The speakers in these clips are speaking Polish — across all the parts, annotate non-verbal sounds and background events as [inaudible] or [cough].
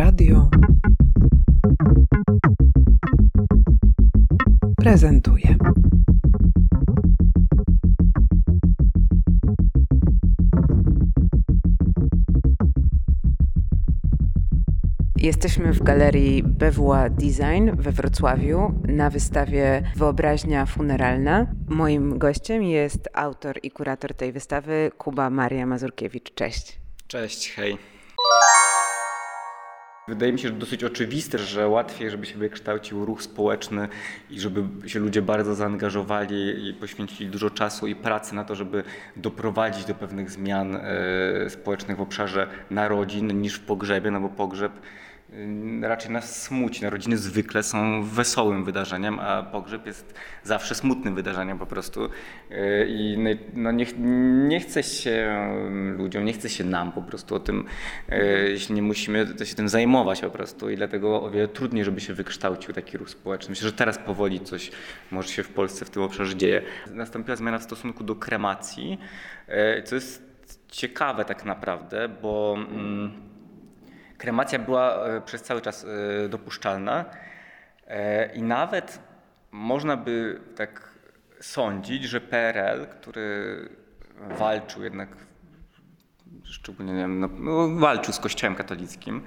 Radio prezentuje. Jesteśmy w galerii BWA Design we Wrocławiu na wystawie Wyobraźnia Funeralna. Moim gościem jest autor i kurator tej wystawy Kuba Maria Mazurkiewicz. Cześć. Cześć, hej. Wydaje mi się że dosyć oczywiste, że łatwiej, żeby się wykształcił ruch społeczny i żeby się ludzie bardzo zaangażowali i poświęcili dużo czasu i pracy na to, żeby doprowadzić do pewnych zmian e, społecznych w obszarze narodzin niż w pogrzebie, no bo pogrzeb raczej nas smuci. Narodziny zwykle są wesołym wydarzeniem, a pogrzeb jest zawsze smutnym wydarzeniem po prostu. Y, I no nie, nie chce się ludziom, nie chce się nam po prostu o tym, y, jeśli nie musimy się tym zajmować po prostu i dlatego o wiele trudniej, żeby się wykształcił taki ruch społeczny. Myślę, że teraz powoli coś może się w Polsce w tym obszarze dzieje. Nastąpiła zmiana w stosunku do kremacji, co jest ciekawe tak naprawdę, bo mm, kremacja była e, przez cały czas e, dopuszczalna e, i nawet można by tak sądzić, że PRL, który walczył jednak, szczególnie nie wiem, no, no walczył z Kościołem katolickim,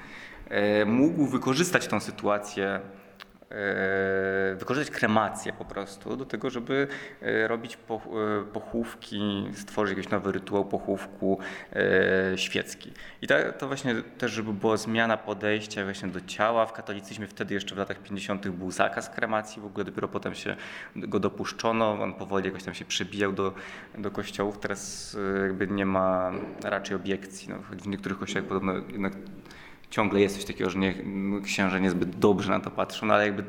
mógł wykorzystać tą sytuację wykorzystać kremację po prostu do tego, żeby e, robić e, pochówki, stworzyć jakiś nowy rytuał pochówku świecki. I to, właśnie też, żeby była zmiana podejścia właśnie do ciała. W katolicyzmie wtedy jeszcze w latach 50. był zakaz kremacji, w ogóle dopiero potem się go dopuszczono. On powoli jakoś tam się przebijał do, do kościołów. Teraz jakby nie ma raczej obiekcji. No, w niektórych kościołach podobno jednak ciągle jest coś takiego, że nie, księże niezbyt dobrze na to patrzą, no ale jakby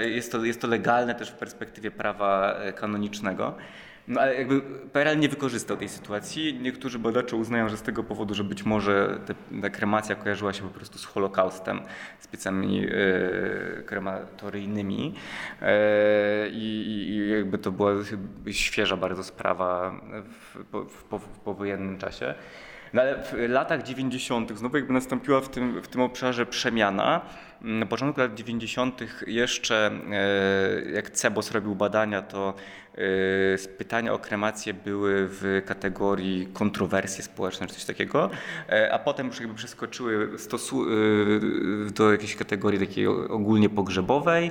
jest to, jest to legalne też w perspektywie prawa e, kanonicznego. No ale jakby PRL nie wykorzystał tej sytuacji. Niektórzy badacze uznają, że z tego powodu, że być może te, ta kremacja kojarzyła się po prostu z Holokaustem, z piecami e, krematoryjnymi e, i, i, jakby to była świeża bardzo sprawa w, w, w, w powojennym czasie. No ale w latach 90. znowu jakby nastąpiła w tym, w tym obszarze przemiana. Na początku lat 90. jeszcze e, jak CEBOS robił badania, to e, pytania o kremację były w kategorii kontrowersje społeczne czy coś takiego, e, a potem już jakby przeskoczyły do jakiejś kategorii takiej ogólnie pogrzebowej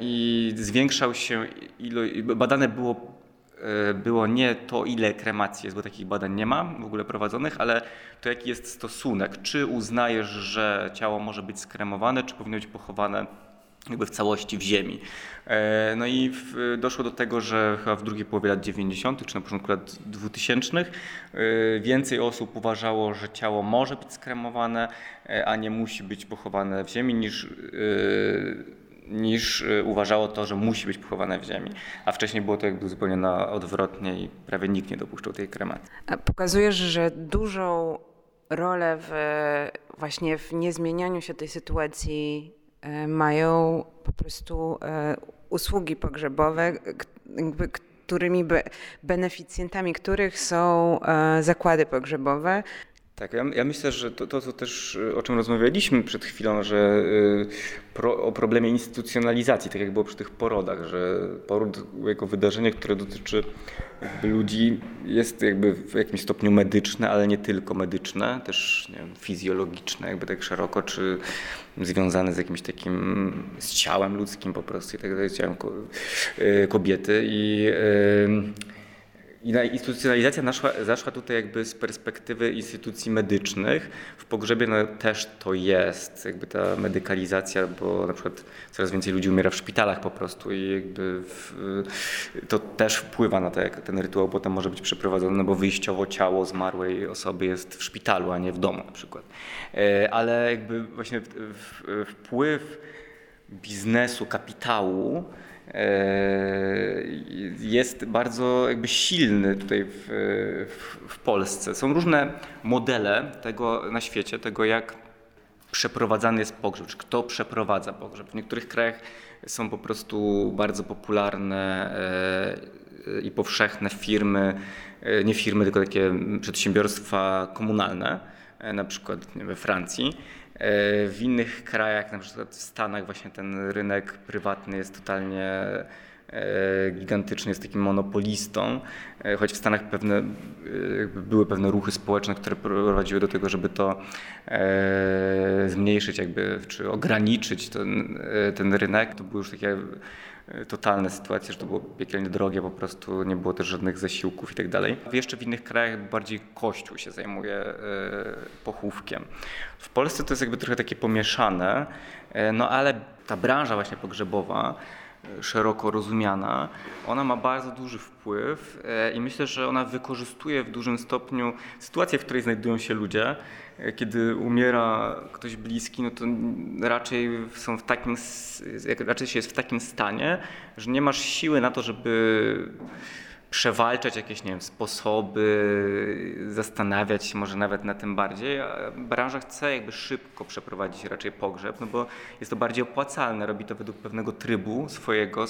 i zwiększał się ilość, badane było było nie to, ile kremacji jest, bo takich badań nie ma w ogóle prowadzonych, ale to jaki jest stosunek. Czy uznajesz, że ciało może być skremowane, czy powinno być pochowane jakby w całości w ziemi. E, no i w, doszło do tego, że chyba w drugiej połowie lat 90., czy na początku lat 2000 e, więcej osób uważało, że ciało może być skremowane, a nie musi być pochowane w ziemi, niż niż y, uważało to, że musi być pochowane w ziemi. A wcześniej było to jakby zupełnie na odwrotnie i prawie nikt nie dopuszczał tej kremacji. Pokazujesz, że dużą rolę w, właśnie w niezmienianiu się tej sytuacji e, mają po prostu e, usługi pogrzebowe, którymi beneficjentami których są e, zakłady pogrzebowe. Tak, ja, ja, myślę, że to, to, co też o czym rozmawialiśmy przed chwilą, że y, pro, o problemie instytucjonalizacji, tak jak było przy tych porodach, że poród jako wydarzenie, które dotyczy ludzi, jest jakby w jakimś stopniu medyczne, ale nie tylko medyczne, też wiem, fizjologiczne, jakby tak szeroko, czy związane z jakimś takim, z ciałem ludzkim po prostu i tak dalej, z ciałem y, kobiety i instytucjonalizacja naszła, zaszła tutaj jakby z perspektywy instytucji medycznych. W pogrzebie no, też to jest, jakby ta medykalizacja, bo na przykład coraz więcej ludzi umiera w szpitalach po prostu i jakby w, to też wpływa na to, jak ten rytuał potem może być przeprowadzony, no bo wyjściowo ciało zmarłej osoby jest w szpitalu, a nie w domu na przykład. E, ale jakby właśnie wpływ biznesu, kapitału, jest bardzo jakby silny tutaj w, w, w, Polsce. Są różne modele tego na świecie, tego jak przeprowadzany jest pogrzeb, czy kto przeprowadza pogrzeb. W niektórych krajach są po prostu bardzo popularne e, i powszechne firmy, e, nie firmy, tylko takie przedsiębiorstwa komunalne, na przykład we Francji W innych krajach, na przykład w Stanach, właśnie ten rynek prywatny jest totalnie gigantyczny, jest takim monopolistą, choć w Stanach pewne, były pewne ruchy społeczne, które prowadziły do tego, żeby to zmniejszyć jakby, czy ograniczyć ten, ten rynek. To były już takie totalne sytuacje, że to było piekielnie drogie, po prostu nie było też żadnych zasiłków i tak dalej. Jeszcze w innych krajach bardziej Kościół się zajmuje e, pochówkiem. W Polsce to jest jakby trochę takie pomieszane, e, no ale ta branża właśnie pogrzebowa, e, szeroko rozumiana, ona ma bardzo duży wpływ i myślę, że ona wykorzystuje w dużym stopniu sytuację, w której znajdują się ludzie, kiedy umiera ktoś bliski, no to raczej są w takim, raczej się jest w takim stanie, że nie masz siły na to, żeby przewalczać jakieś nie wiem, sposoby, zastanawiać się może nawet na tym bardziej. Branża chce jakby szybko przeprowadzić raczej pogrzeb, no bo jest to bardziej opłacalne, robi to według pewnego trybu swojego,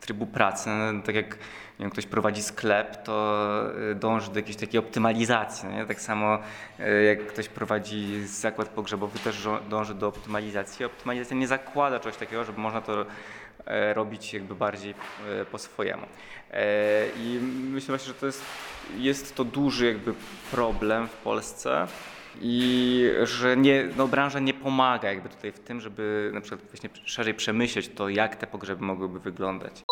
trybu pracy. No, tak jak nie wiem, ktoś prowadzi sklep, to y, dąży do jakiejś takiej optymalizacji. Nie? Tak samo y, jak ktoś prowadzi zakład pogrzebowy, też dąży do optymalizacji. Optymalizacja nie zakłada czegoś takiego, żeby można to robić jakby bardziej e, po swojemu. E, I myślę właśnie, że to jest, jest to duży jakby problem w Polsce i że nie, no, branża nie pomaga jakby tutaj w tym, żeby na przykład właśnie szerzej przemyśleć to, jak te pogrzeby mogłyby wyglądać.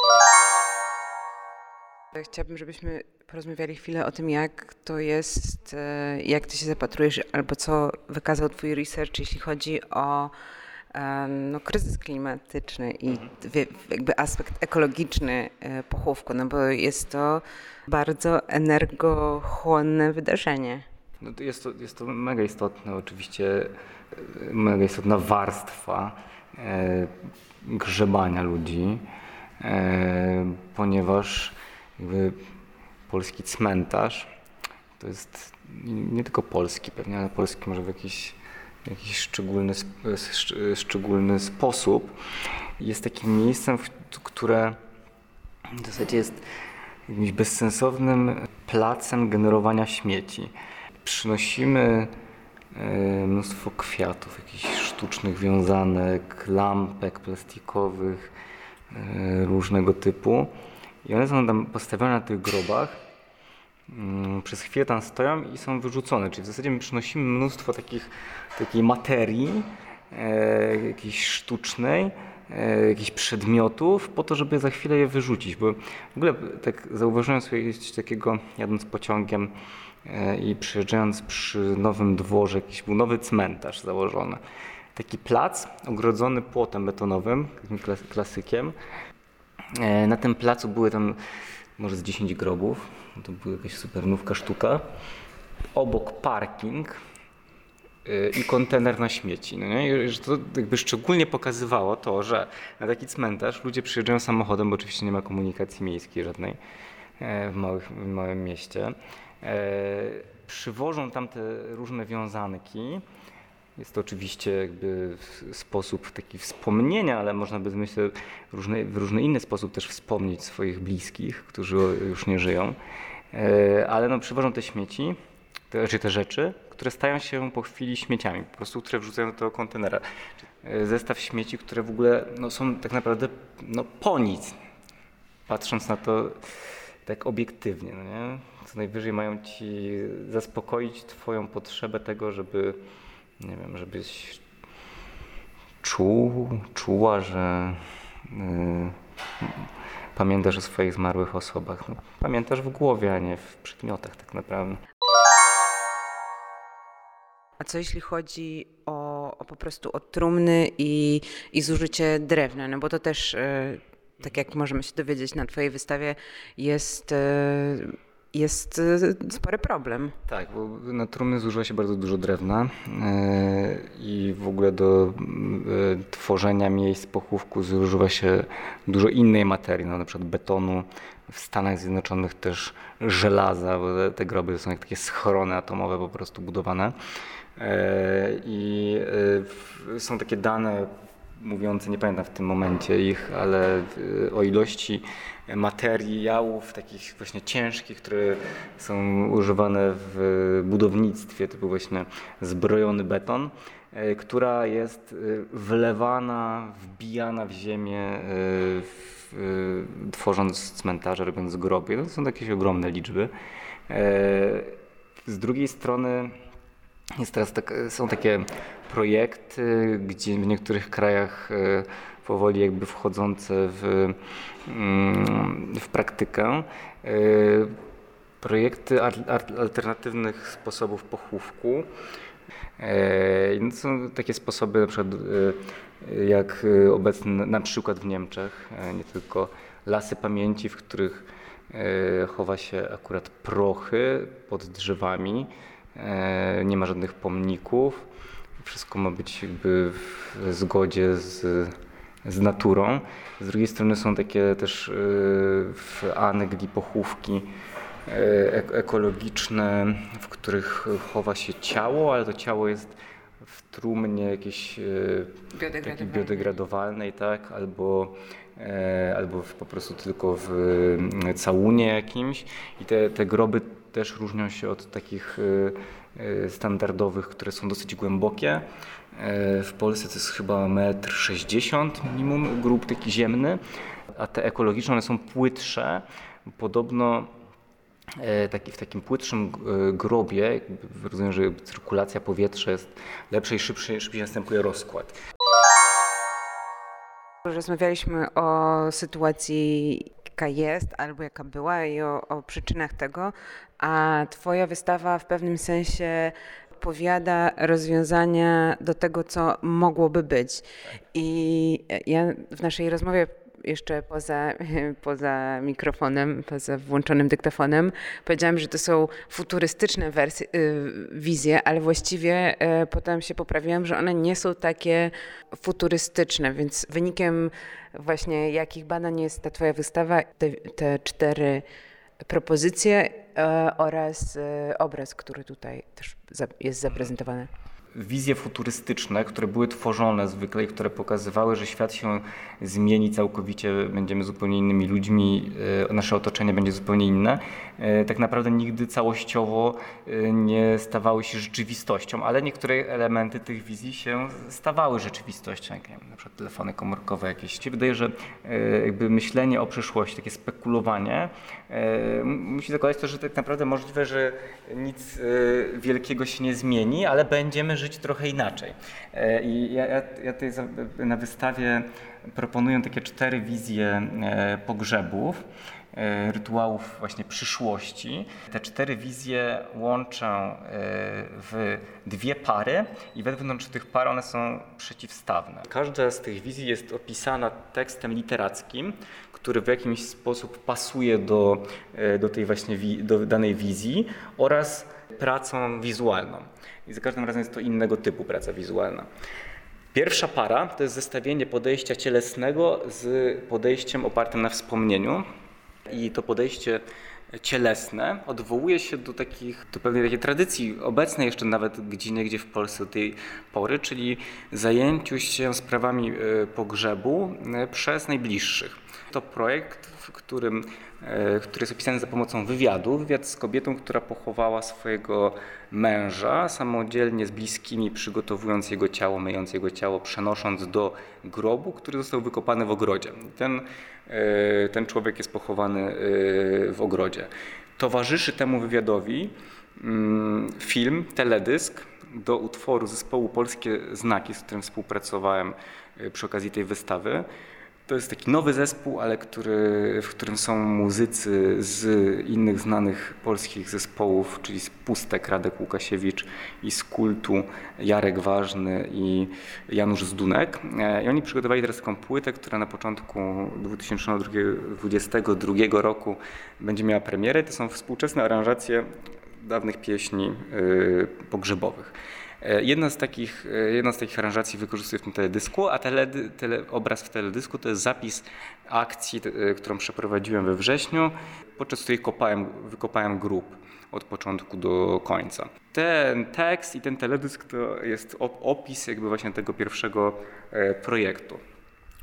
Chciałabym, żebyśmy porozmawiali chwilę o tym, jak to jest, e, jak ty się zapatrujesz, albo co wykazał twój research, jeśli chodzi o e, no, kryzys klimatyczny i mhm. jakby aspekt ekologiczny e, pochówku, no bo jest to bardzo energochłonne wydarzenie. No to jest, to, jest to mega istotne, oczywiście mega istotna warstwa e, grzebania ludzi, e, ponieważ jakby polski cmentarz to jest nie tylko polski pewnie, ale polski może w jakiś, jakiś szczególny, szczególny sposób. Jest takim miejscem, które w zasadzie jest jakimś bezsensownym placem generowania śmieci. Przynosimy e, mnóstwo kwiatów, jakichś sztucznych wiązanek, lampek plastikowych e, różnego typu i one są tam postawione na tych grobach, przez chwilę tam stoją i są wyrzucone. Czyli w zasadzie my przynosimy mnóstwo takich, takiej materii, e, jakiejś sztucznej, e, jakichś przedmiotów po to, żeby za chwilę je wyrzucić. Bo w ogóle tak zauważyłem sobie coś takiego jadąc pociągiem e, i przyjeżdżając przy nowym dworze, jakiś był nowy cmentarz założony. Taki plac ogrodzony płotem betonowym, takim klasykiem, E, na tym placu były tam może z 10 grobów. To była jakaś supernówka sztuka. Obok parking e, i kontener na śmieci. No nie? To jakby szczególnie pokazywało to, że na taki cmentarz ludzie przyjeżdżają samochodem, bo oczywiście nie ma komunikacji miejskiej żadnej e, w, małych, w małym mieście. Przywożą tam te różne wiązanki jest to oczywiście jakby sposób taki wspomnienia, ale można by myślę różny, w różny inny sposób też wspomnieć swoich bliskich, którzy już nie żyją. E, ale no, przywożą te śmieci, te, czy te rzeczy, które stają się po chwili śmieciami, po prostu które wrzucają do tego kontenera. E, zestaw śmieci, które w ogóle no, są tak naprawdę no, po nic, patrząc na to tak obiektywnie. No nie? Co najwyżej mają ci zaspokoić Twoją potrzebę tego, żeby nie wiem, żebyś czuł, czuła, że yy, pamiętasz o swoich zmarłych osobach. No, pamiętasz w głowie, a nie w przedmiotach tak naprawdę. A co jeśli chodzi o, o po prostu o trumny i, i zużycie drewna? No bo to też, yy, tak jak możemy się dowiedzieć na Twojej wystawie, jest yy, jest y, spory problem. Tak, bo na trumny zużywa się bardzo dużo drewna y, i w ogóle do y, tworzenia miejsc pochówku zużywa się dużo innej materii, no, na przykład betonu, w Stanach Zjednoczonych też żelaza, bo te groby są jak takie schrony atomowe po prostu budowane. I są takie dane mówiące, nie pamiętam w tym momencie ich, ale o ilości materiałów takich właśnie ciężkich, które są używane w budownictwie, typu właśnie zbrojony beton, e, która jest e, wlewana, wbijana w ziemię, e, tworząc cmentarze, robiąc groby. To są jakieś ogromne liczby. Z drugiej strony jest teraz tak, są takie projekty, gdzie w niektórych krajach powoli jakby wchodzące w, mm, w praktykę e, projekty alternatywnych sposobów pochówku. E, no są takie sposoby na przykład e, jak obecne na przykład w Niemczech, nie tylko lasy pamięci, w których chowa się akurat prochy pod drzewami, nie ma żadnych pomników, wszystko ma być jakby w zgodzie z z naturą. Z drugiej strony są takie też y, w Anglii pochówki y, ekologiczne, w których chowa się ciało, ale to ciało jest w trumnie jakiejś y, biodegradowalnej, biodegradowalnej tak? albo, e, albo po prostu tylko w całunie jakimś. I te, te groby też różnią się od takich standardowych, które są dosyć głębokie. E, w Polsce to jest chyba 1,60 m minimum grób taki ziemny, a te ekologiczne one są płytsze. Podobno e, taki, w takim płytszym e, grobie, rozumiem, że cyrkulacja powietrza jest lepsza i szybciej, szybciej następuje rozkład. Rozmawialiśmy o sytuacji, jaka jest albo jaka była i o, o przyczynach tego, a Twoja wystawa w pewnym sensie podpowiada rozwiązania do tego, co mogłoby być. I ja w naszej rozmowie jeszcze poza, [laughs] poza mikrofonem, poza włączonym dyktafonem, powiedziałam, że to są futurystyczne wersje, y, wizje, ale właściwie y, potem się poprawiłam, że one nie są takie futurystyczne, więc wynikiem właśnie jakich badań jest ta twoja wystawa, te, te cztery propozycje e, oraz obraz, który tutaj też jest zaprezentowany wizje futurystyczne, które były tworzone zwykle i które pokazywały, że świat się zmieni całkowicie, będziemy zupełnie innymi ludźmi, e, nasze otoczenie będzie zupełnie inne, tak naprawdę nigdy całościowo e, nie stawały się rzeczywistością, ale niektóre elementy tych wizji się stawały rzeczywistością, jak na przykład telefony komórkowe jakieś. Ci wydaje, że jakby myślenie o przyszłości, takie spekulowanie musi zakładać to, że tak naprawdę możliwe, że nic wielkiego się nie zmieni, ale będziemy żyć trochę inaczej. E, I ja, ja, ja tutaj na wystawie proponuję takie cztery wizje e, pogrzebów e, rytuałów właśnie przyszłości. Te cztery wizje łączę w dwie pary i wewnątrz tych par one są przeciwstawne. Każda z tych wizji jest opisana tekstem literackim, który w jakiś sposób pasuje do, do tej właśnie do danej wizji oraz pracą wizualną. I za każdym razem jest to innego typu praca wizualna. Pierwsza para to jest zestawienie podejścia cielesnego z podejściem opartym na wspomnieniu. I to podejście cielesne odwołuje się do, takich, do pewnej takiej tradycji obecnej jeszcze nawet gdzie gdzie w Polsce do tej pory, czyli zajęciu się sprawami e, pogrzebu e, przez najbliższych. To projekt, którym E, który jest opisany za pomocą wywiadu. Wywiad z kobietą, która pochowała swojego męża samodzielnie z bliskimi, przygotowując jego ciało, myjąc jego ciało, przenosząc do grobu, który został wykopany w ogrodzie. Ten, e, ten człowiek jest pochowany e, w ogrodzie. Towarzyszy temu wywiadowi mm, film, teledysk do utworu zespołu Polskie Znaki, z którym współpracowałem przy okazji tej wystawy. To jest taki nowy zespół, ale który, w którym są muzycy z innych znanych polskich zespołów, czyli z Pustek, Radek Łukasiewicz i z Kultu Jarek Ważny i Janusz Zdunek. E, I oni przygotowali teraz taką płytę, która na początku 2022 roku będzie miała premierę. To są współczesne aranżacje dawnych pieśni yy, pogrzebowych. E, jedna z takich, e, jedna z takich aranżacji wykorzystuję w tym teledysku, a teledy, tele, obraz w teledysku to jest zapis akcji, e, którą przeprowadziłem we wrześniu, podczas której kopałem, wykopałem grób od początku do końca. Ten tekst i ten teledysk to jest opis jakby właśnie tego pierwszego projektu.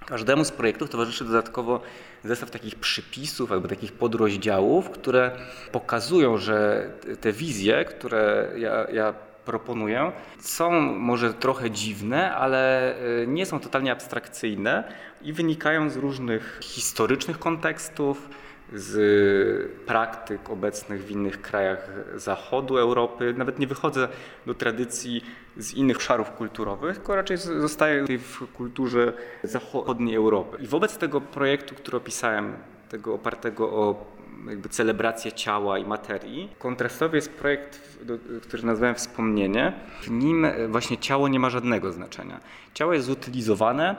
Każdemu z projektów towarzyszy dodatkowo zestaw takich przypisów albo takich podrozdziałów, które pokazują, że te wizje, które ja, ja proponuję, są może trochę dziwne, ale e, nie są totalnie abstrakcyjne i wynikają z różnych historycznych kontekstów, z praktyk obecnych w innych krajach zachodu Europy. Nawet nie wychodzę do tradycji z innych obszarów kulturowych, tylko raczej zostaję w kulturze zachodniej Europy. I wobec tego projektu, który opisałem, tego opartego o jakby celebrację ciała i materii. Kontrastowy jest projekt, który nazwałem Wspomnienie. W nim właśnie ciało nie ma żadnego znaczenia. Ciało jest zutylizowane,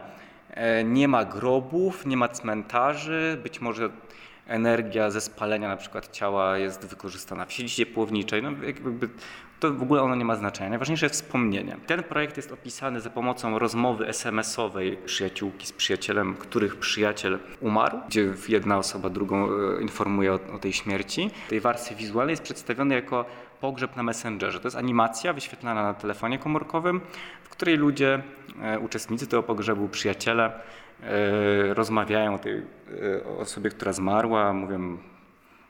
e, nie ma grobów, nie ma cmentarzy, być może energia ze spalenia na przykład ciała jest wykorzystana w sieci ciepłowniczej. No, jakby to w ogóle ono nie ma znaczenia. Najważniejsze jest wspomnienie. Ten projekt jest opisany za pomocą rozmowy SMS-owej przyjaciółki z przyjacielem, których przyjaciel umarł, gdzie jedna osoba drugą e, informuje o, o tej śmierci. W tej wersji wizualnej jest przedstawiony jako pogrzeb na Messengerze. To jest animacja wyświetlana na telefonie komórkowym, w której ludzie, e, uczestnicy tego pogrzebu, przyjaciele E, rozmawiają o tej osobie, która zmarła, mówią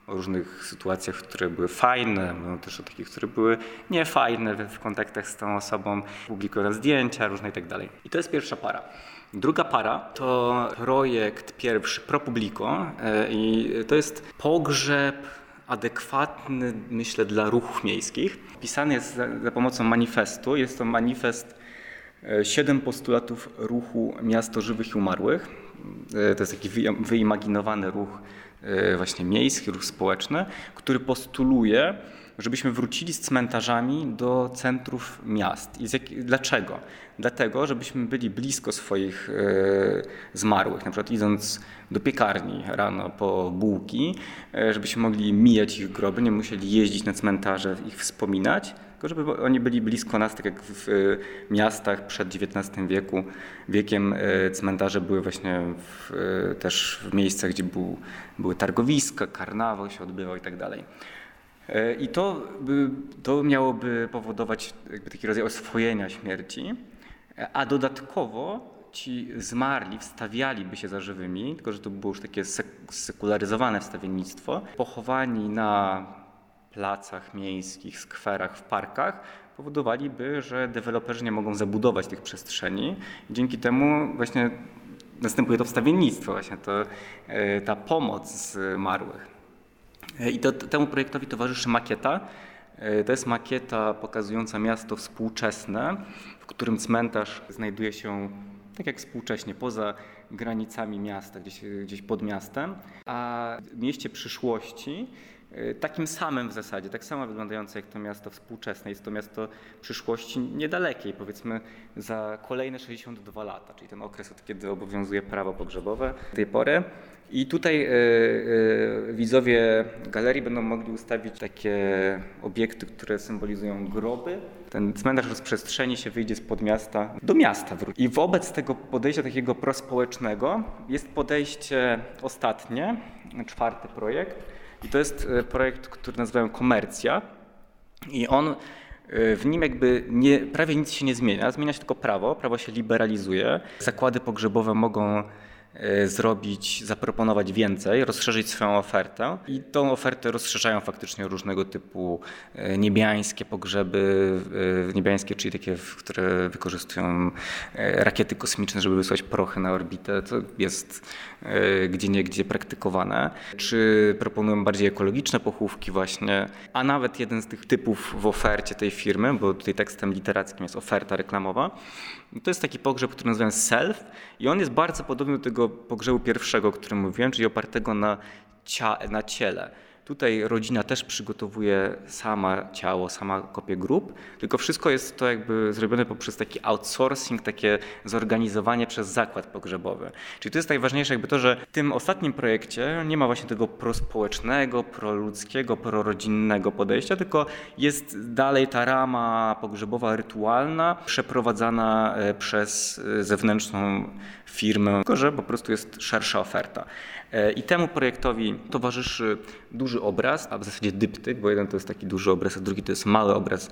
o różnych sytuacjach, które były fajne, mówią też o takich, które były niefajne w kontaktach z tą osobą, publikują zdjęcia różne i tak. I to jest pierwsza para. Druga para to projekt pierwszy Pro Publico e, i to jest pogrzeb adekwatny, myślę, dla ruchów miejskich. Pisany jest za, za pomocą manifestu. Jest to manifest E, siedem postulatów ruchu Miasto Żywych i Umarłych. E, to jest taki wyimaginowany ruch e, właśnie miejski, ruch społeczny, który postuluje, żebyśmy wrócili z cmentarzami do centrów miast. I jak, dlaczego? Dlatego, żebyśmy byli blisko swoich zmarłych, na przykład idąc do piekarni rano po bułki, żebyśmy mogli mijać ich groby, nie musieli jeździć na cmentarze, ich wspominać, tylko żeby oni byli blisko nas, tak jak w miastach przed XIX wieku, wiekiem e, cmentarze były właśnie w, e, też w miejscach, gdzie był, były targowiska, karnawał się odbywał i tak dalej. I to, to miałoby powodować taki rodzaj oswojenia śmierci, a dodatkowo ci zmarli wstawialiby się za żywymi, tylko że to było już takie sekularyzowane wstawiennictwo, pochowani na placach miejskich, skwerach, w parkach, powodowaliby, że deweloperzy nie mogą zabudować tych przestrzeni. Dzięki temu właśnie następuje to wstawiennictwo, właśnie to, e, ta pomoc zmarłych. E, I to, temu projektowi towarzyszy makieta. E, to jest makieta pokazująca miasto współczesne, w którym cmentarz znajduje się tak jak współcześnie, poza granicami miasta, gdzieś, gdzieś pod miastem, a w mieście przyszłości takim samym w zasadzie, tak samo wyglądające jak to miasto współczesne. Jest to miasto przyszłości niedalekiej, powiedzmy za kolejne 62 lata, czyli ten okres, od kiedy obowiązuje prawo pogrzebowe do tej pory. I tutaj y, y, widzowie galerii będą mogli ustawić takie obiekty, które symbolizują groby. Ten cmentarz rozprzestrzeni się, wyjdzie spod miasta, do miasta. I wobec tego podejścia takiego prospołecznego jest podejście ostatnie, czwarty projekt, i to jest e, projekt, który nazywają Komercja. I on e, w nim jakby nie, prawie nic się nie zmienia, zmienia się tylko prawo, prawo się liberalizuje. Zakłady pogrzebowe mogą zrobić, zaproponować więcej, rozszerzyć swoją ofertę. I tą ofertę rozszerzają faktycznie różnego typu e, niebiańskie pogrzeby, e, niebiańskie, czyli takie, które wykorzystują rakiety kosmiczne, żeby wysłać prochy na orbitę, to jest gdzie niegdzie praktykowane. Czy proponują bardziej ekologiczne pochówki właśnie, a nawet jeden z tych typów w ofercie tej firmy, bo tutaj tekstem literackim jest oferta reklamowa, to jest taki pogrzeb, który nazywam self i on jest bardzo podobny do tego pogrzebu pierwszego, o którym mówiłem, czyli opartego na, cia, na ciele. Tutaj rodzina też przygotowuje sama ciało, sama kopię grób, tylko wszystko jest to jakby zrobione poprzez taki outsourcing, takie zorganizowanie przez zakład pogrzebowy. Czyli to jest najważniejsze jakby to, że w tym ostatnim projekcie nie ma właśnie tego prospołecznego, proludzkiego, prorodzinnego podejścia, tylko jest dalej ta rama pogrzebowa rytualna, przeprowadzana e, przez e, zewnętrzną firmę, tylko że po prostu jest szersza oferta. E, I temu projektowi towarzyszy duży obraz, a w zasadzie dyptyk, bo jeden to jest taki duży obraz, a drugi to jest mały obraz.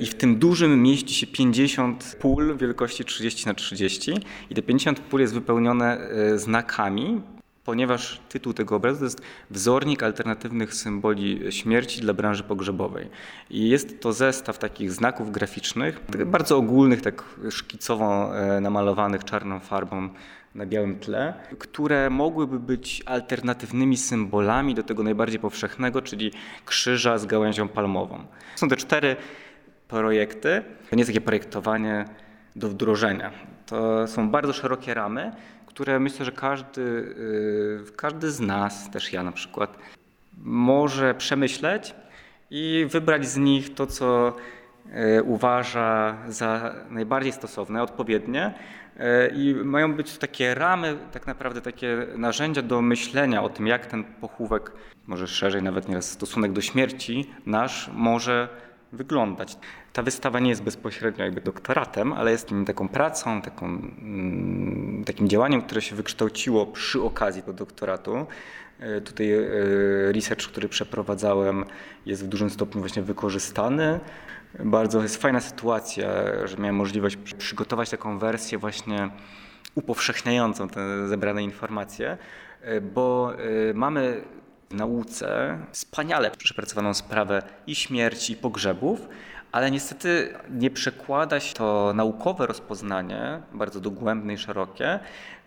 I w tym dużym mieści się 50 pól wielkości 30 na 30 i te 50 pól jest wypełnione znakami, ponieważ tytuł tego obrazu to jest Wzornik alternatywnych symboli śmierci dla branży pogrzebowej. I jest to zestaw takich znaków graficznych, bardzo ogólnych, tak szkicowo e, namalowanych czarną farbą na białym tle, które mogłyby być alternatywnymi symbolami do tego najbardziej powszechnego, czyli krzyża z gałęzią palmową. Są te cztery projekty. To nie jest takie projektowanie do wdrożenia. To są bardzo szerokie ramy, które myślę, że każdy, y, każdy z nas, też ja na przykład, może przemyśleć i wybrać z nich to, co y, uważa za najbardziej stosowne, odpowiednie. Y, I mają być takie ramy, tak naprawdę takie narzędzia do myślenia o tym, jak ten pochówek, może szerzej nawet nieraz stosunek do śmierci nasz może wyglądać. Ta wystawa nie jest bezpośrednio jakby doktoratem, ale jest taką pracą, taką, mm, takim działaniem, które się wykształciło przy okazji tego doktoratu. E, tutaj e, research, który przeprowadzałem, jest w dużym stopniu właśnie wykorzystany. Bardzo jest fajna sytuacja, że miałem możliwość przygotować taką wersję właśnie upowszechniającą te zebrane informacje, e, bo mamy w nauce wspaniale przepracowaną sprawę i śmierci, i pogrzebów, ale niestety nie przekłada się to naukowe rozpoznanie, bardzo dogłębne i szerokie,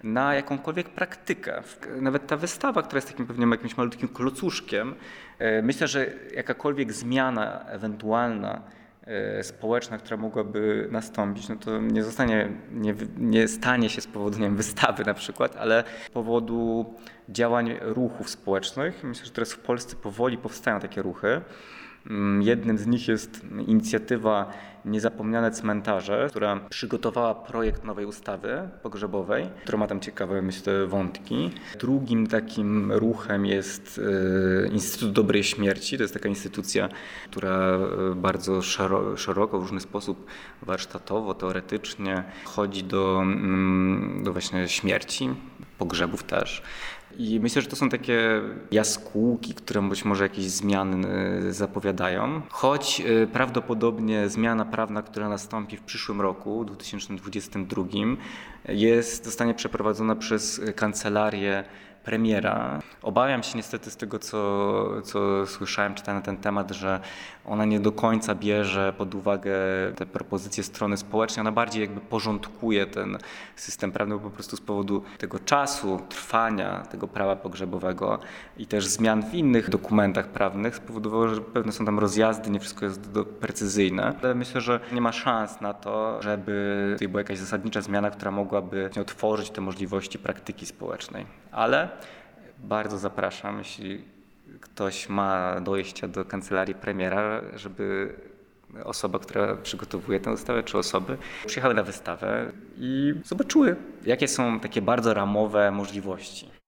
na jakąkolwiek praktykę. Nawet ta wystawa, która jest takim pewnie jakimś malutkim klocuszkiem, e, myślę, że jakakolwiek zmiana ewentualna E, społeczna, która mogłaby nastąpić, no to nie zostanie, nie, nie stanie się z powodu nie wystawy na przykład, ale z powodu działań ruchów społecznych. Myślę, że teraz w Polsce powoli powstają takie ruchy. Mm, jednym z nich jest inicjatywa Niezapomniane Cmentarze, która przygotowała projekt nowej ustawy pogrzebowej, która ma tam ciekawe, myślę, wątki. Drugim takim ruchem jest e, Instytut Dobrej Śmierci. To jest taka instytucja, która e, bardzo szeroko, w różny sposób, warsztatowo, teoretycznie chodzi do, mm, do właśnie śmierci, pogrzebów też. I myślę, że to są takie jaskółki, które być może jakieś zmiany e, zapowiadają. Choć e, prawdopodobnie zmiana prawna, która nastąpi w przyszłym roku, 2022, jest, zostanie przeprowadzona przez kancelarię premiera. Obawiam się niestety z tego, co, co słyszałem, czytałem na ten temat, że ona nie do końca bierze pod uwagę te propozycje strony społecznej. Ona bardziej jakby porządkuje ten system prawny po prostu z powodu tego czasu, trwania tego prawa pogrzebowego i też zmian w innych dokumentach prawnych spowodowało, że pewne są tam rozjazdy, nie wszystko jest precyzyjne. Ale myślę, że nie ma szans na to, żeby tutaj była jakaś zasadnicza zmiana, która mogłaby otworzyć te możliwości praktyki społecznej. Ale bardzo zapraszam, jeśli ktoś ma dojścia do kancelarii premiera, żeby osoba, która przygotowuje tę wystawę, czy osoby przyjechały na wystawę i zobaczyły, jakie są takie bardzo ramowe możliwości.